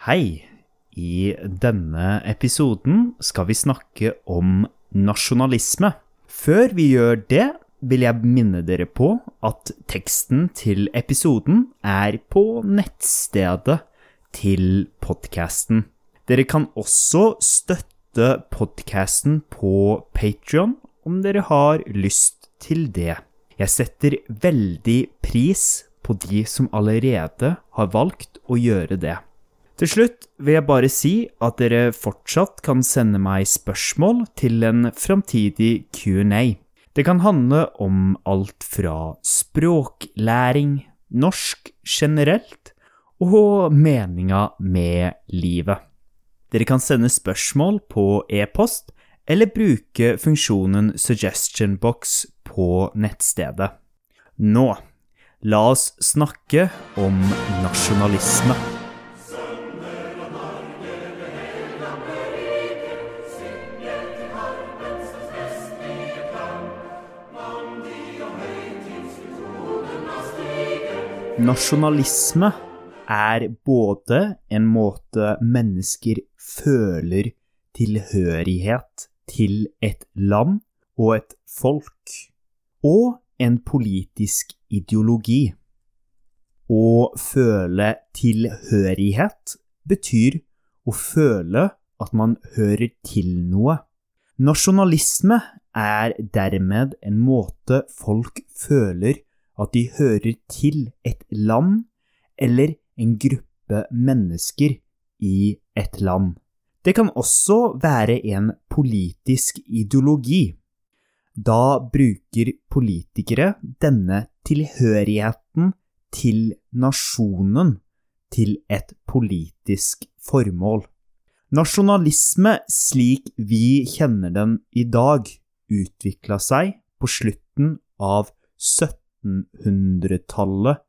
Hei! I denne episoden skal vi snakke om nasjonalisme. Før vi gjør det, vil jeg minne dere på at teksten til episoden er på nettstedet til podkasten. Dere kan også støtte podkasten på Patrion om dere har lyst til det. Jeg setter veldig pris på de som allerede har valgt å gjøre det. Til slutt vil jeg bare si at dere fortsatt kan sende meg spørsmål til en framtidig Q&A. Det kan handle om alt fra språklæring, norsk generelt, og meninga med livet. Dere kan sende spørsmål på e-post, eller bruke funksjonen suggestion box på nettstedet. Nå, la oss snakke om nasjonalisme. Nasjonalisme er både en måte mennesker føler tilhørighet til et land og et folk, og en politisk ideologi. Å føle tilhørighet betyr å føle at man hører til noe. Nasjonalisme er dermed en måte folk føler at de hører til et land eller en gruppe mennesker i et land. Det kan også være en politisk ideologi. Da bruker politikere denne tilhørigheten til nasjonen til et politisk formål. Nasjonalisme slik vi kjenner den i dag, utvikla seg på slutten av 1700 1800-tallet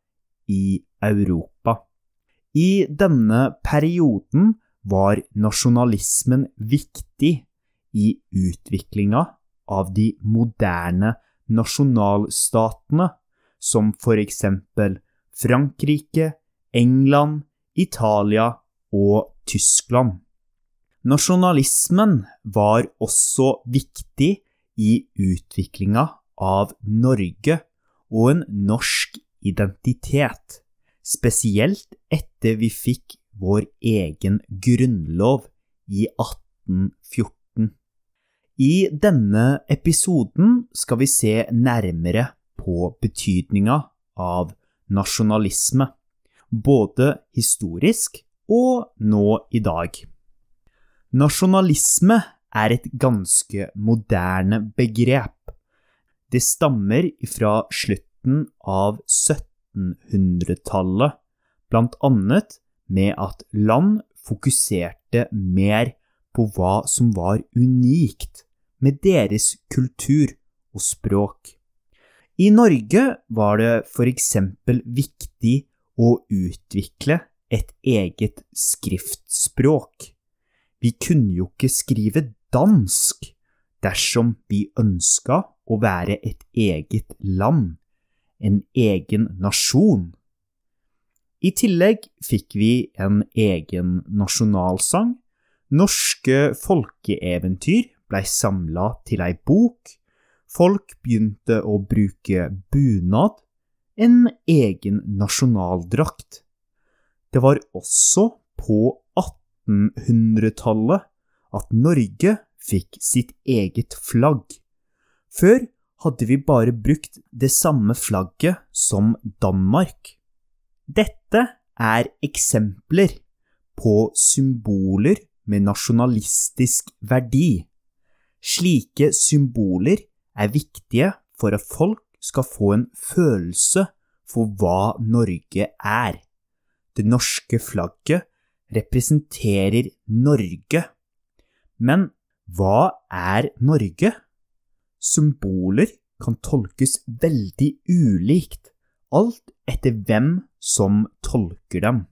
i Europa. I denne perioden var nasjonalismen viktig i utviklinga av de moderne nasjonalstatene, som for eksempel Frankrike, England, Italia og Tyskland. Nasjonalismen var også viktig i utviklinga av Norge og en norsk identitet, spesielt etter vi fikk vår egen grunnlov i 1814. I denne episoden skal vi se nærmere på betydninga av nasjonalisme, både historisk og nå i dag. Nasjonalisme er et ganske moderne begrep det stammer fra slutten av 1700-tallet, blant annet med at land fokuserte mer på hva som var unikt med deres kultur og språk. I Norge var det for eksempel viktig å utvikle et eget skriftspråk. Vi kunne jo ikke skrive dansk dersom vi ønska å være et eget land, en egen nasjon. I tillegg fikk vi en egen nasjonalsang, norske folkeeventyr blei samla til ei bok, folk begynte å bruke bunad, en egen nasjonaldrakt. Det var også på 1800-tallet at Norge fikk sitt eget flagg. Før hadde vi bare brukt det samme flagget som Danmark. Dette er eksempler på symboler med nasjonalistisk verdi. Slike symboler er viktige for at folk skal få en følelse for hva Norge er. Det norske flagget representerer Norge. Men hva er Norge? Symboler kan tolkes veldig ulikt, alt etter hvem som tolker dem.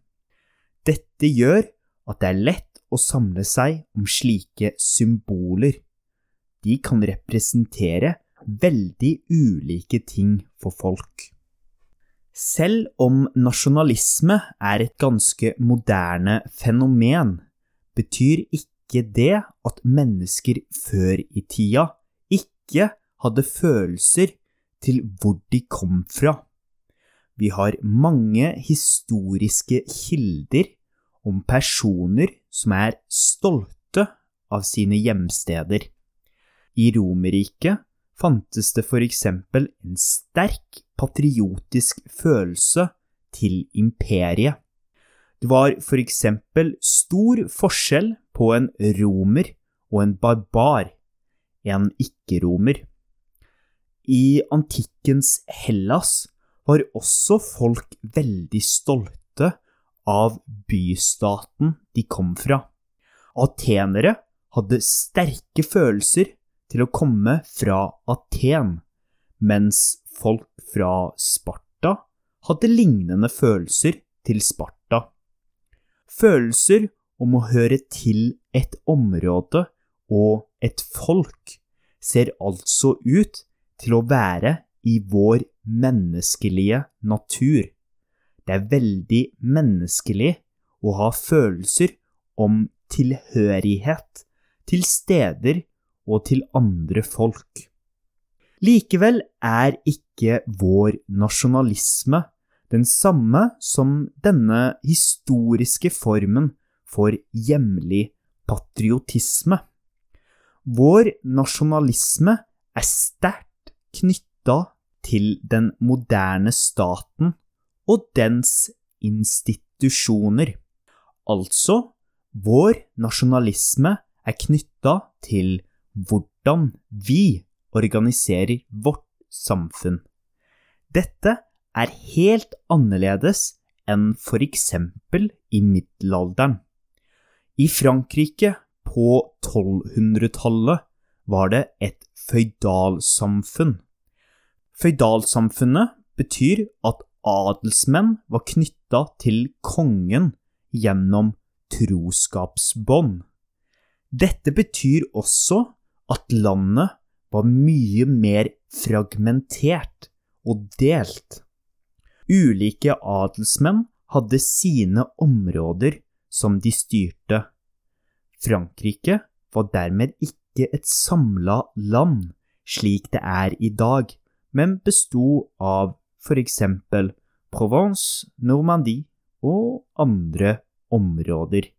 Dette gjør at det er lett å samle seg om slike symboler. De kan representere veldig ulike ting for folk. Selv om nasjonalisme er et ganske moderne fenomen, betyr ikke det at mennesker før i tida ikke hadde følelser til hvor de kom fra. Vi har mange historiske kilder om personer som er stolte av sine hjemsteder. I Romerriket fantes det for eksempel en sterk patriotisk følelse til imperiet. Det var for eksempel stor forskjell på en romer og en barbar, en ikke-romer. I antikkens Hellas var også folk veldig stolte av bystaten de kom fra. Atenere hadde sterke følelser til å komme fra Aten, mens folk fra Sparta hadde lignende følelser til Sparta. Følelser om å høre til et område og et folk ser altså ut til å være i vår menneskelige natur. Det er veldig menneskelig å ha følelser om tilhørighet til steder og til andre folk. Likevel er ikke vår nasjonalisme den samme som denne historiske formen for hjemlig patriotisme. Vår nasjonalisme er sterkt knytta til den moderne staten og dens institusjoner. Altså, vår nasjonalisme er knytta til hvordan vi organiserer vårt samfunn. Dette er helt annerledes enn for eksempel i middelalderen. I Frankrike på 1200-tallet var det et føydalsamfunn. Føydalsamfunnet betyr at adelsmenn var knytta til kongen gjennom troskapsbånd. Dette betyr også at landet var mye mer fragmentert og delt. Ulike adelsmenn hadde sine områder som de styrte. Frankrike var dermed ikke et samla land slik det er i dag, men besto av for eksempel Provence, Normandie og andre områder.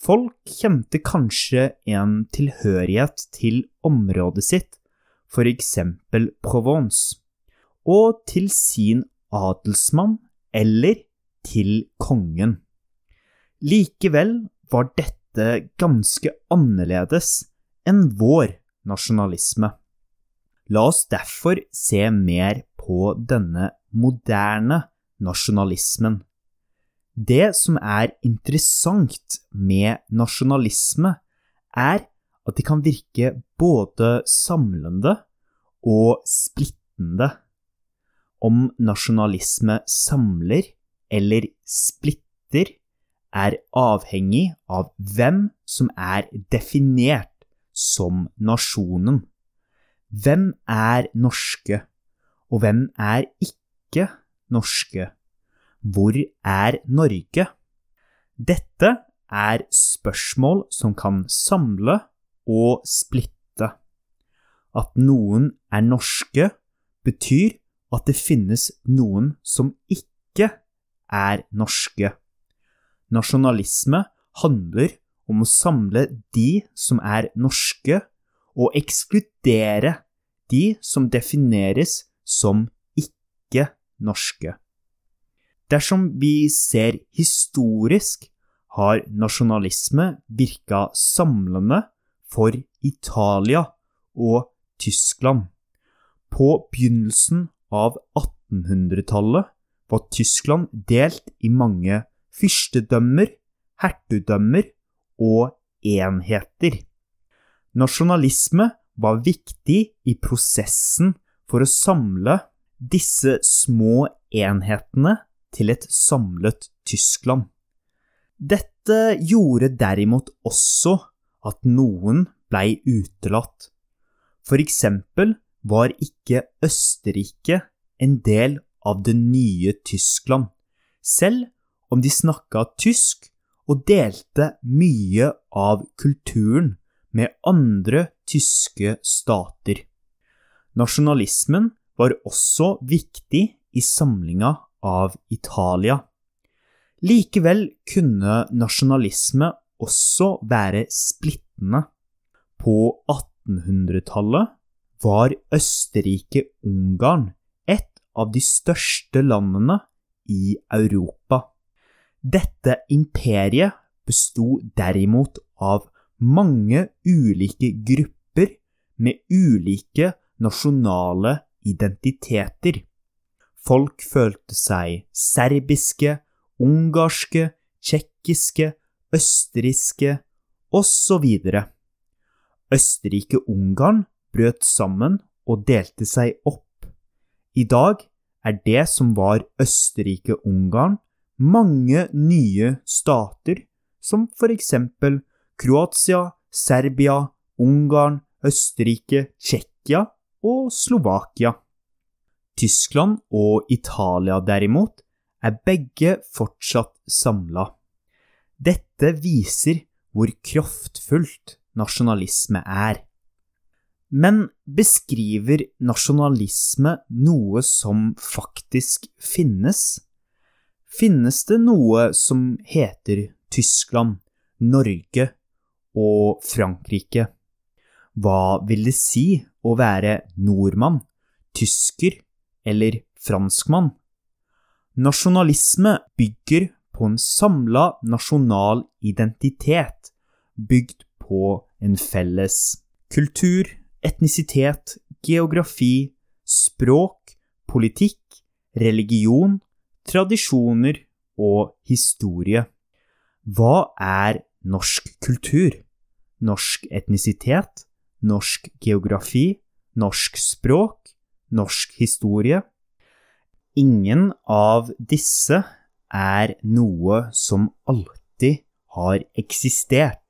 Folk kjente kanskje en tilhørighet til området sitt, for eksempel Provence, og til sin adelsmann eller til kongen. Likevel var dette ganske annerledes enn vår nasjonalisme. La oss derfor se mer på denne moderne nasjonalismen. Det som er interessant med nasjonalisme, er at det kan virke både samlende og splittende. Om nasjonalisme samler eller splitter, er avhengig av hvem som er definert som nasjonen. Hvem er norske, og hvem er ikke norske? Hvor er Norge? Dette er spørsmål som kan samle og splitte. At noen er norske, betyr at det finnes noen som ikke er norske. Nasjonalisme handler om å samle de som er norske, og ekskludere de som defineres som ikke norske. Dersom vi ser historisk, har nasjonalisme virka samlende for Italia og Tyskland. På begynnelsen av 1800-tallet var Tyskland delt i mange fyrstedømmer, hertugdømmer og enheter. Nasjonalisme var viktig i prosessen for å samle disse små enhetene til et samlet Tyskland. Dette gjorde derimot også at noen blei utelatt. For eksempel var ikke Østerrike en del av det nye Tyskland, selv om de snakka tysk og delte mye av kulturen med andre tyske stater. Nasjonalismen var også viktig i samlinga av Italia. Likevel kunne nasjonalisme også være splittende. På 1800-tallet var Østerrike-Ungarn et av de største landene i Europa. Dette imperiet besto derimot av mange ulike grupper med ulike nasjonale identiteter. Folk følte seg serbiske, ungarske, tsjekkiske, østerrikske osv. Østerrike-Ungarn brøt sammen og delte seg opp. I dag er det som var Østerrike-Ungarn, mange nye stater, som for eksempel Kroatia, Serbia, Ungarn, Østerrike, Tsjekkia og Slovakia. Tyskland og Italia derimot er begge fortsatt samla. Dette viser hvor kraftfullt nasjonalisme er. Men beskriver nasjonalisme noe som faktisk finnes? Finnes det noe som heter Tyskland, Norge og Frankrike? Hva vil det si å være nordmann, tysker eller franskmann? Nasjonalisme bygger på en samla nasjonal identitet, bygd på en felles kultur, etnisitet, geografi, språk, politikk, religion, tradisjoner og historie. Hva er norsk kultur? Norsk etnisitet? Norsk geografi? Norsk språk? Norsk historie? Ingen av disse er noe som alltid har eksistert.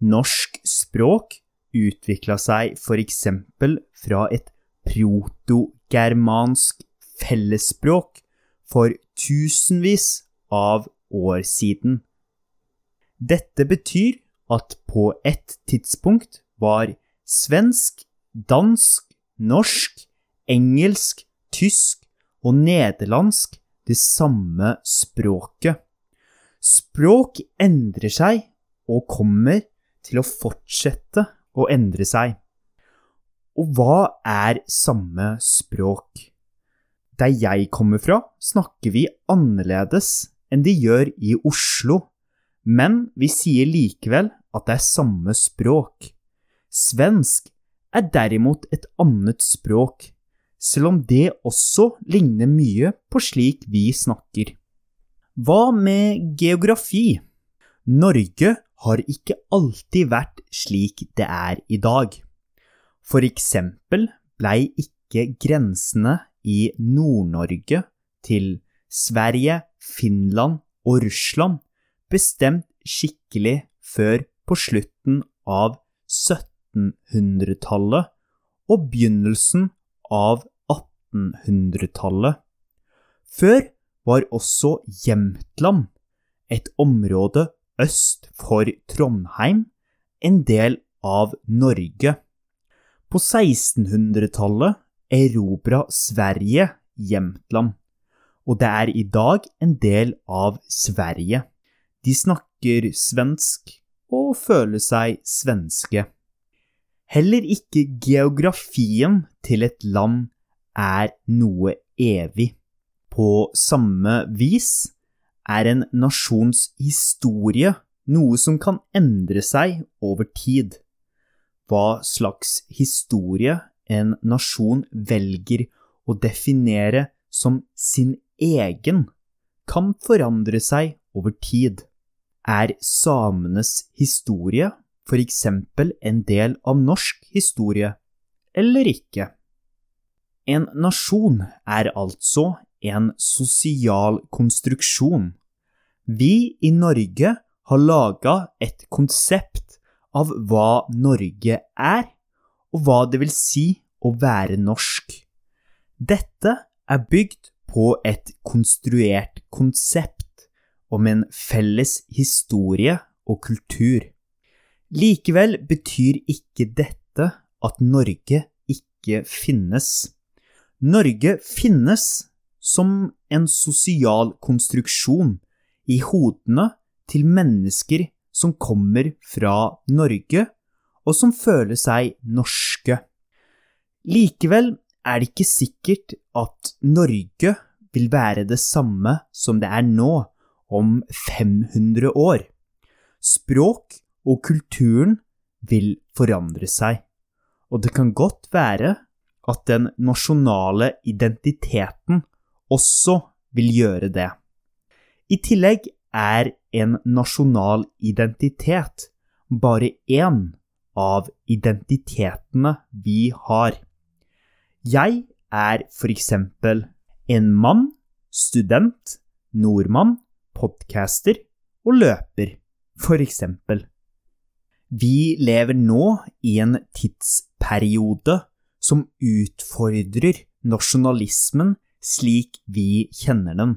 Norsk språk utvikla seg f.eks. fra et protogermansk fellesspråk for tusenvis av år siden. Dette betyr at på et tidspunkt var svensk, dansk, norsk, engelsk, tysk og nederlandsk det samme språket. Språk endrer seg og kommer til å fortsette å endre seg. Og hva er samme språk? Der jeg kommer fra, snakker vi annerledes enn de gjør i Oslo, men vi sier likevel at det er samme språk. Svensk er derimot et annet språk, selv om det også ligner mye på slik vi snakker. Hva med geografi? Norge har ikke alltid vært slik det er i dag. For eksempel blei ikke grensene i Nord-Norge til Sverige, Finland og Russland bestemt skikkelig før på slutten av 1700-tallet og begynnelsen av 1800-tallet. Før var også Jämtland et område øst for Trondheim en del av Norge. På 1600-tallet erobra Sverige Jämtland, og det er i dag en del av Sverige. De snakker svensk og føler seg svenske. Heller ikke geografien til et land er noe evig. På samme vis er en nasjons historie noe som kan endre seg over tid. Hva slags historie en nasjon velger å definere som sin egen, kan forandre seg over tid. Er samenes historie f.eks. en del av norsk historie, eller ikke? En nasjon er altså en sosial konstruksjon. Vi i Norge har laga et konsept av hva Norge er, og hva det vil si å være norsk. Dette er bygd på et konstruert konsept om en felles historie og kultur. Likevel betyr ikke dette at Norge ikke finnes. Norge finnes som en sosial konstruksjon i hodene til mennesker som kommer fra Norge, og som føler seg norske. Likevel er det ikke sikkert at Norge vil være det samme som det er nå, om 500 år. Språk og kulturen vil forandre seg, og det kan godt være at den nasjonale identiteten også vil gjøre det. I tillegg er en nasjonal identitet bare én av identitetene vi har. Jeg er for eksempel en mann, student, nordmann, podcaster og løper, for eksempel. Vi lever nå i en tidsperiode som utfordrer nasjonalismen slik vi kjenner den.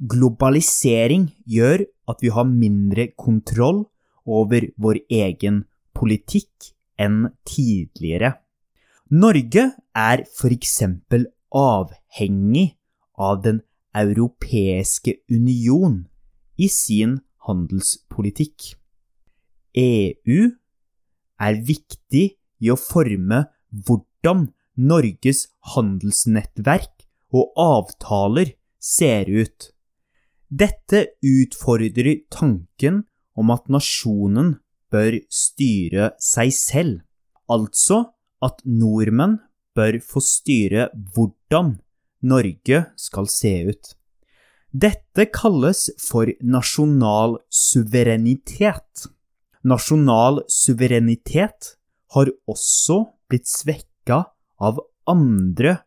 Globalisering gjør at vi har mindre kontroll over vår egen politikk enn tidligere. Norge er eksempel avhengig av Den europeiske union i sin handelspolitikk. EU er viktig i å forme hvordan Norges handelsnettverk og avtaler ser ut. Dette utfordrer tanken om at nasjonen bør styre seg selv, altså at nordmenn bør få styre hvordan Norge skal se ut. Dette kalles for nasjonal suverenitet. Nasjonal suverenitet har også blitt svekka av andre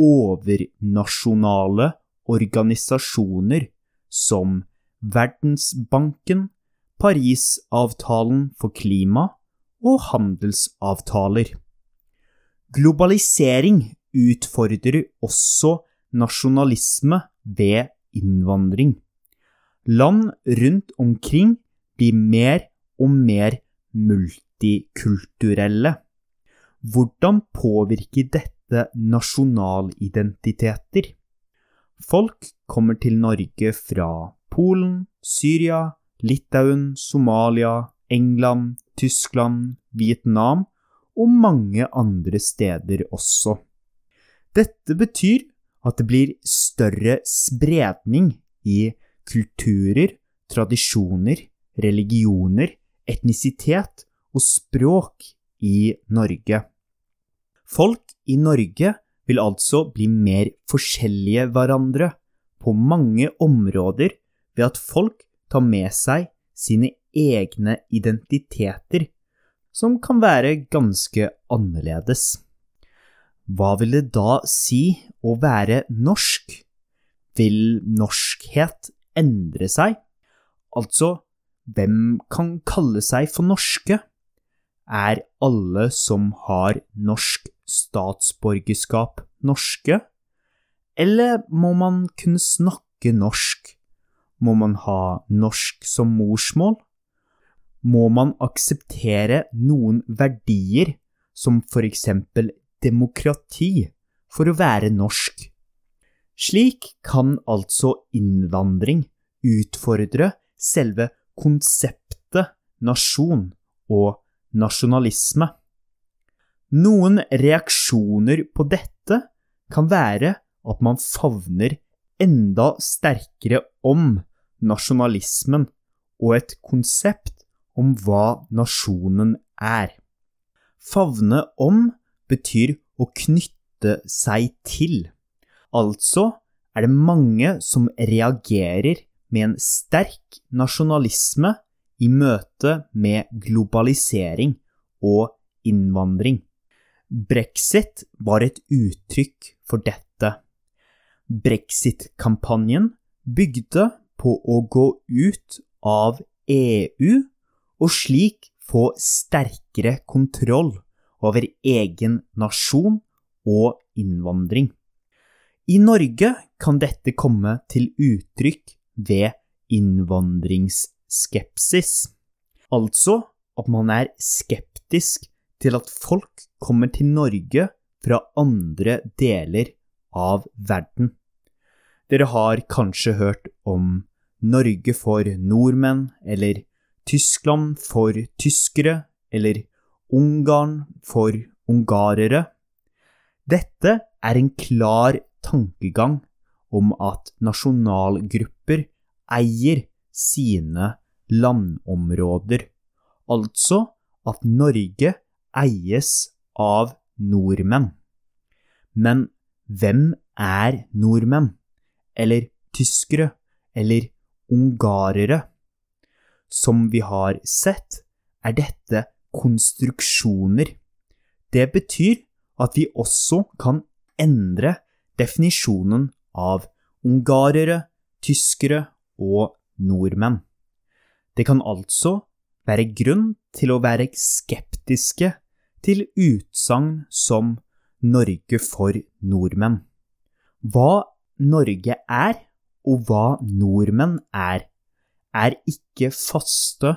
overnasjonale organisasjoner som Verdensbanken, Parisavtalen for klima og handelsavtaler. Globalisering utfordrer også nasjonalisme ved innvandring. Land rundt omkring blir mer og mer multikulturelle. Hvordan påvirker dette nasjonalidentiteter? Folk kommer til Norge fra Polen, Syria, Litauen, Somalia, England, Tyskland, Vietnam og mange andre steder også. Dette betyr at det blir større spredning i kulturer, tradisjoner, religioner, etnisitet og språk i Norge. Folk i Norge vil altså bli mer forskjellige hverandre på mange områder ved at folk tar med seg sine egne identiteter, som kan være ganske annerledes. Hva vil det da si å være norsk? Vil norskhet endre seg? Altså, hvem kan kalle seg for norske? Er alle som har norsk statsborgerskap, norske? Eller må man kunne snakke norsk? Må man ha norsk som morsmål? Må man akseptere noen verdier, som for eksempel demokrati, for å være norsk? Slik kan altså innvandring utfordre selve konseptet nasjon og nasjonalisme. Noen reaksjoner på dette kan være at man favner enda sterkere om nasjonalismen og et konsept om hva nasjonen er. Favne om betyr å knytte seg til. Altså er det mange som reagerer med en sterk nasjonalisme i møte med globalisering og innvandring. Brexit var et uttrykk for dette. Brexit-kampanjen bygde på å gå ut av EU og slik få sterkere kontroll over egen nasjon og innvandring. I Norge kan dette komme til uttrykk ved innvandringsskepsis. Altså at man er skeptisk til at folk kommer til Norge fra andre deler av verden. Dere har kanskje hørt om Norge for nordmenn, eller Tyskland for tyskere, eller Ungarn for ungarere. Dette er en klar tankegang om at nasjonalgrupper eier sine landområder, altså at Norge eies av nordmenn. Men hvem er nordmenn, eller tyskere, eller ungarere? Som vi har sett, er dette konstruksjoner. Det betyr at vi også kan endre definisjonen av ungarere, tyskere og nordmenn. Det kan altså være grunn til å være skeptiske til utsagn som Norge for nordmenn. Hva Norge er, og hva nordmenn er, er ikke faste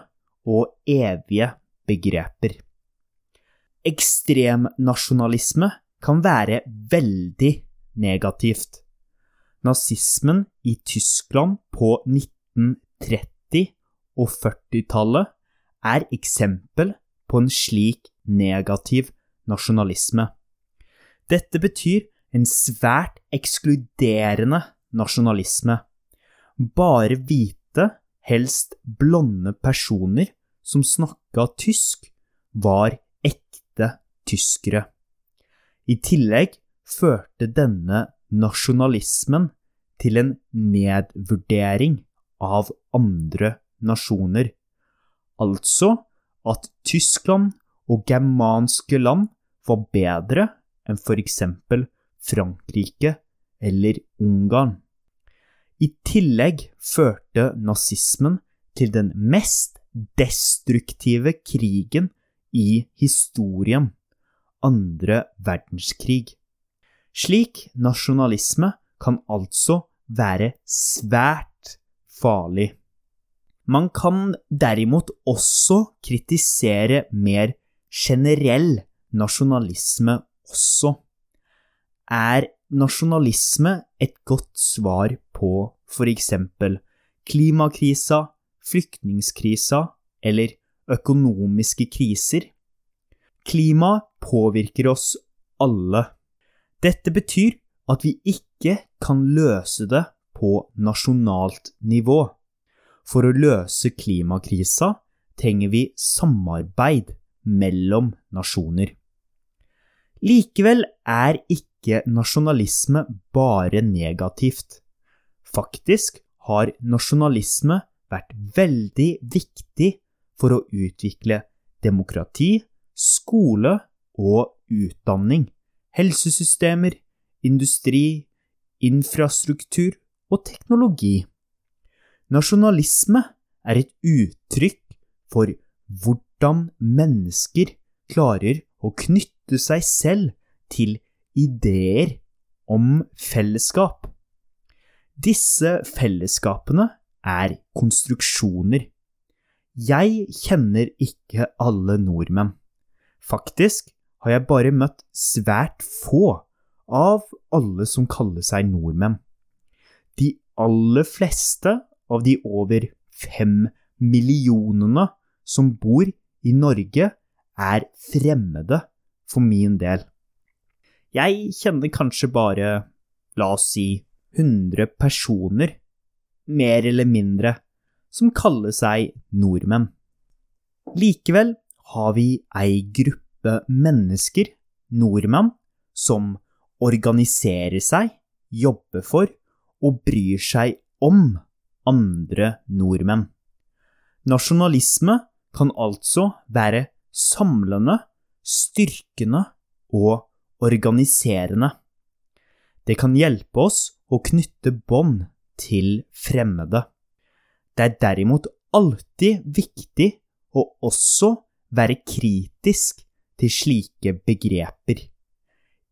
og evige begreper. Ekstremnasjonalisme kan være veldig negativt. Nazismen i Tyskland på 1930- og 40-tallet er eksempel på en slik negativ nasjonalisme. Dette betyr en svært ekskluderende nasjonalisme. Bare hvite, helst blonde personer som snakka tysk, var ekte tyskere. I tillegg førte denne nasjonalismen til en nedvurdering av andre nasjoner, altså at Tyskland og germanske land var bedre enn for eksempel Frankrike eller Ungarn. I tillegg førte nazismen til den mest destruktive krigen i historien, andre verdenskrig. Slik nasjonalisme kan altså være svært farlig. Man kan derimot også kritisere mer generell nasjonalisme også. Er nasjonalisme et godt svar på for eksempel klimakrisa, flyktningskrisa eller økonomiske kriser? Klima påvirker oss alle. Dette betyr at vi ikke kan løse det på nasjonalt nivå. For å løse klimakrisa trenger vi samarbeid mellom nasjoner. Likevel er ikke nasjonalisme bare negativt. Faktisk har nasjonalisme vært veldig viktig for å utvikle demokrati, skole og utdanning, helsesystemer, industri, infrastruktur og teknologi. Nasjonalisme er et uttrykk for hvordan mennesker klarer å knytte seg selv til ideer om fellesskap. Disse fellesskapene er konstruksjoner. Jeg kjenner ikke alle nordmenn. Faktisk har jeg bare møtt svært få av alle som kaller seg nordmenn. De aller fleste av de over fem millionene som bor i Norge, er fremmede for min del. Jeg kjenner kanskje bare, la oss si, 100 personer, mer eller mindre, som kaller seg nordmenn. Likevel har vi ei gruppe mennesker, nordmenn, som organiserer seg, jobber for og bryr seg om andre nordmenn. Nasjonalisme kan altså være samlende, styrkende og organiserende. Det kan hjelpe oss å knytte bånd til fremmede. Det er derimot alltid viktig å også være kritisk til slike begreper.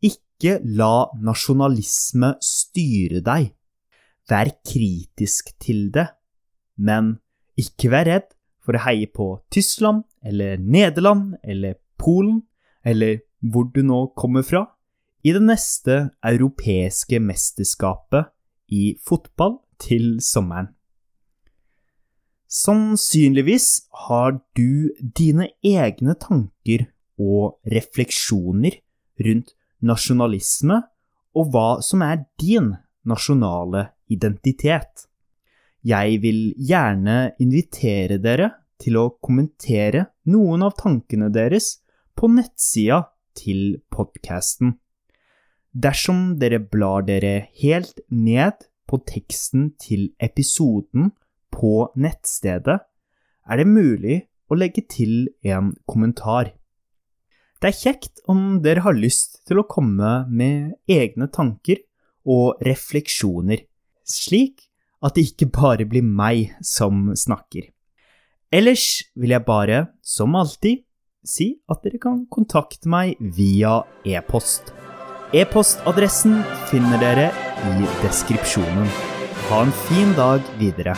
Ikke la nasjonalisme styre deg, vær kritisk til det, men ikke vær redd for å heie på Tyskland eller Nederland eller Polen eller hvor du nå kommer fra, i det neste europeiske mesterskapet i fotball til sommeren. Sannsynligvis har du dine egne tanker og refleksjoner rundt nasjonalisme og hva som er din nasjonale identitet. Jeg vil gjerne invitere dere til å kommentere noen av tankene deres nettsida til podkasten. Dersom dere blar dere helt ned på teksten til episoden på nettstedet, er det mulig å legge til en kommentar. Det er kjekt om dere har lyst til å komme med egne tanker og refleksjoner, slik at det ikke bare blir meg som snakker. Ellers vil jeg bare, som alltid, si at dere kan kontakte meg via e-post. E-postadressen finner dere i deskripsjonen. Ha en fin dag videre.